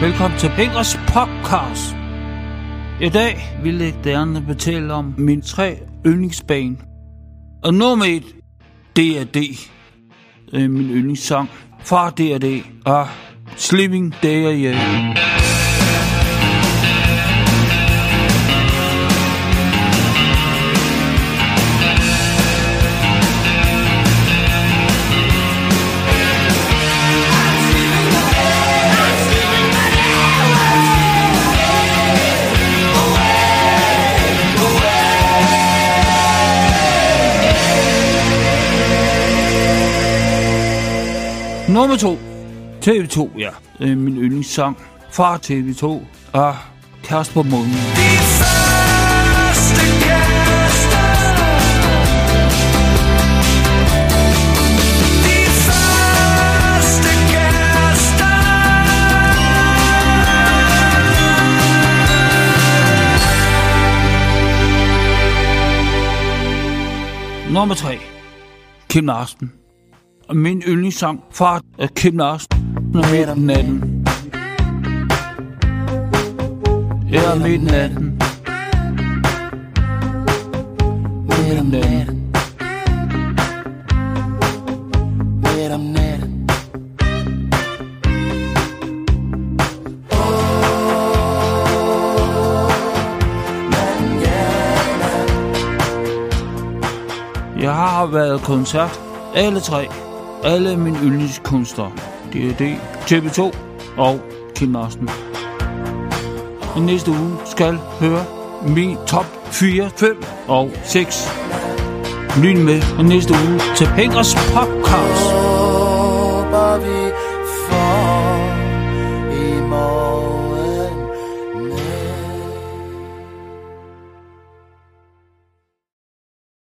Velkommen til Pengers podcast. I dag vil jeg gerne fortælle om mine tre yndlingsbane. Og nummer et, D.A.D. Det er øh, min yndlingssang fra D.A.D. og Sleeping Day og Nummer to. TV2, ja. Er min yndlingssang fra TV2 og Kasper Månen. Nummer 3. Kim Larsen. Min yndlingssang fra Kim Larsen midt om natten. Ja, midt om natten. Midt om natten. midt om natten. Jeg har været koncert. Alle tre alle mine yndlingskunstnere, D&D, TV2 og Kim Larsen. I næste uge skal høre min top 4, 5 og 6. Lyt med på næste uge til Pengers Podcast. Håber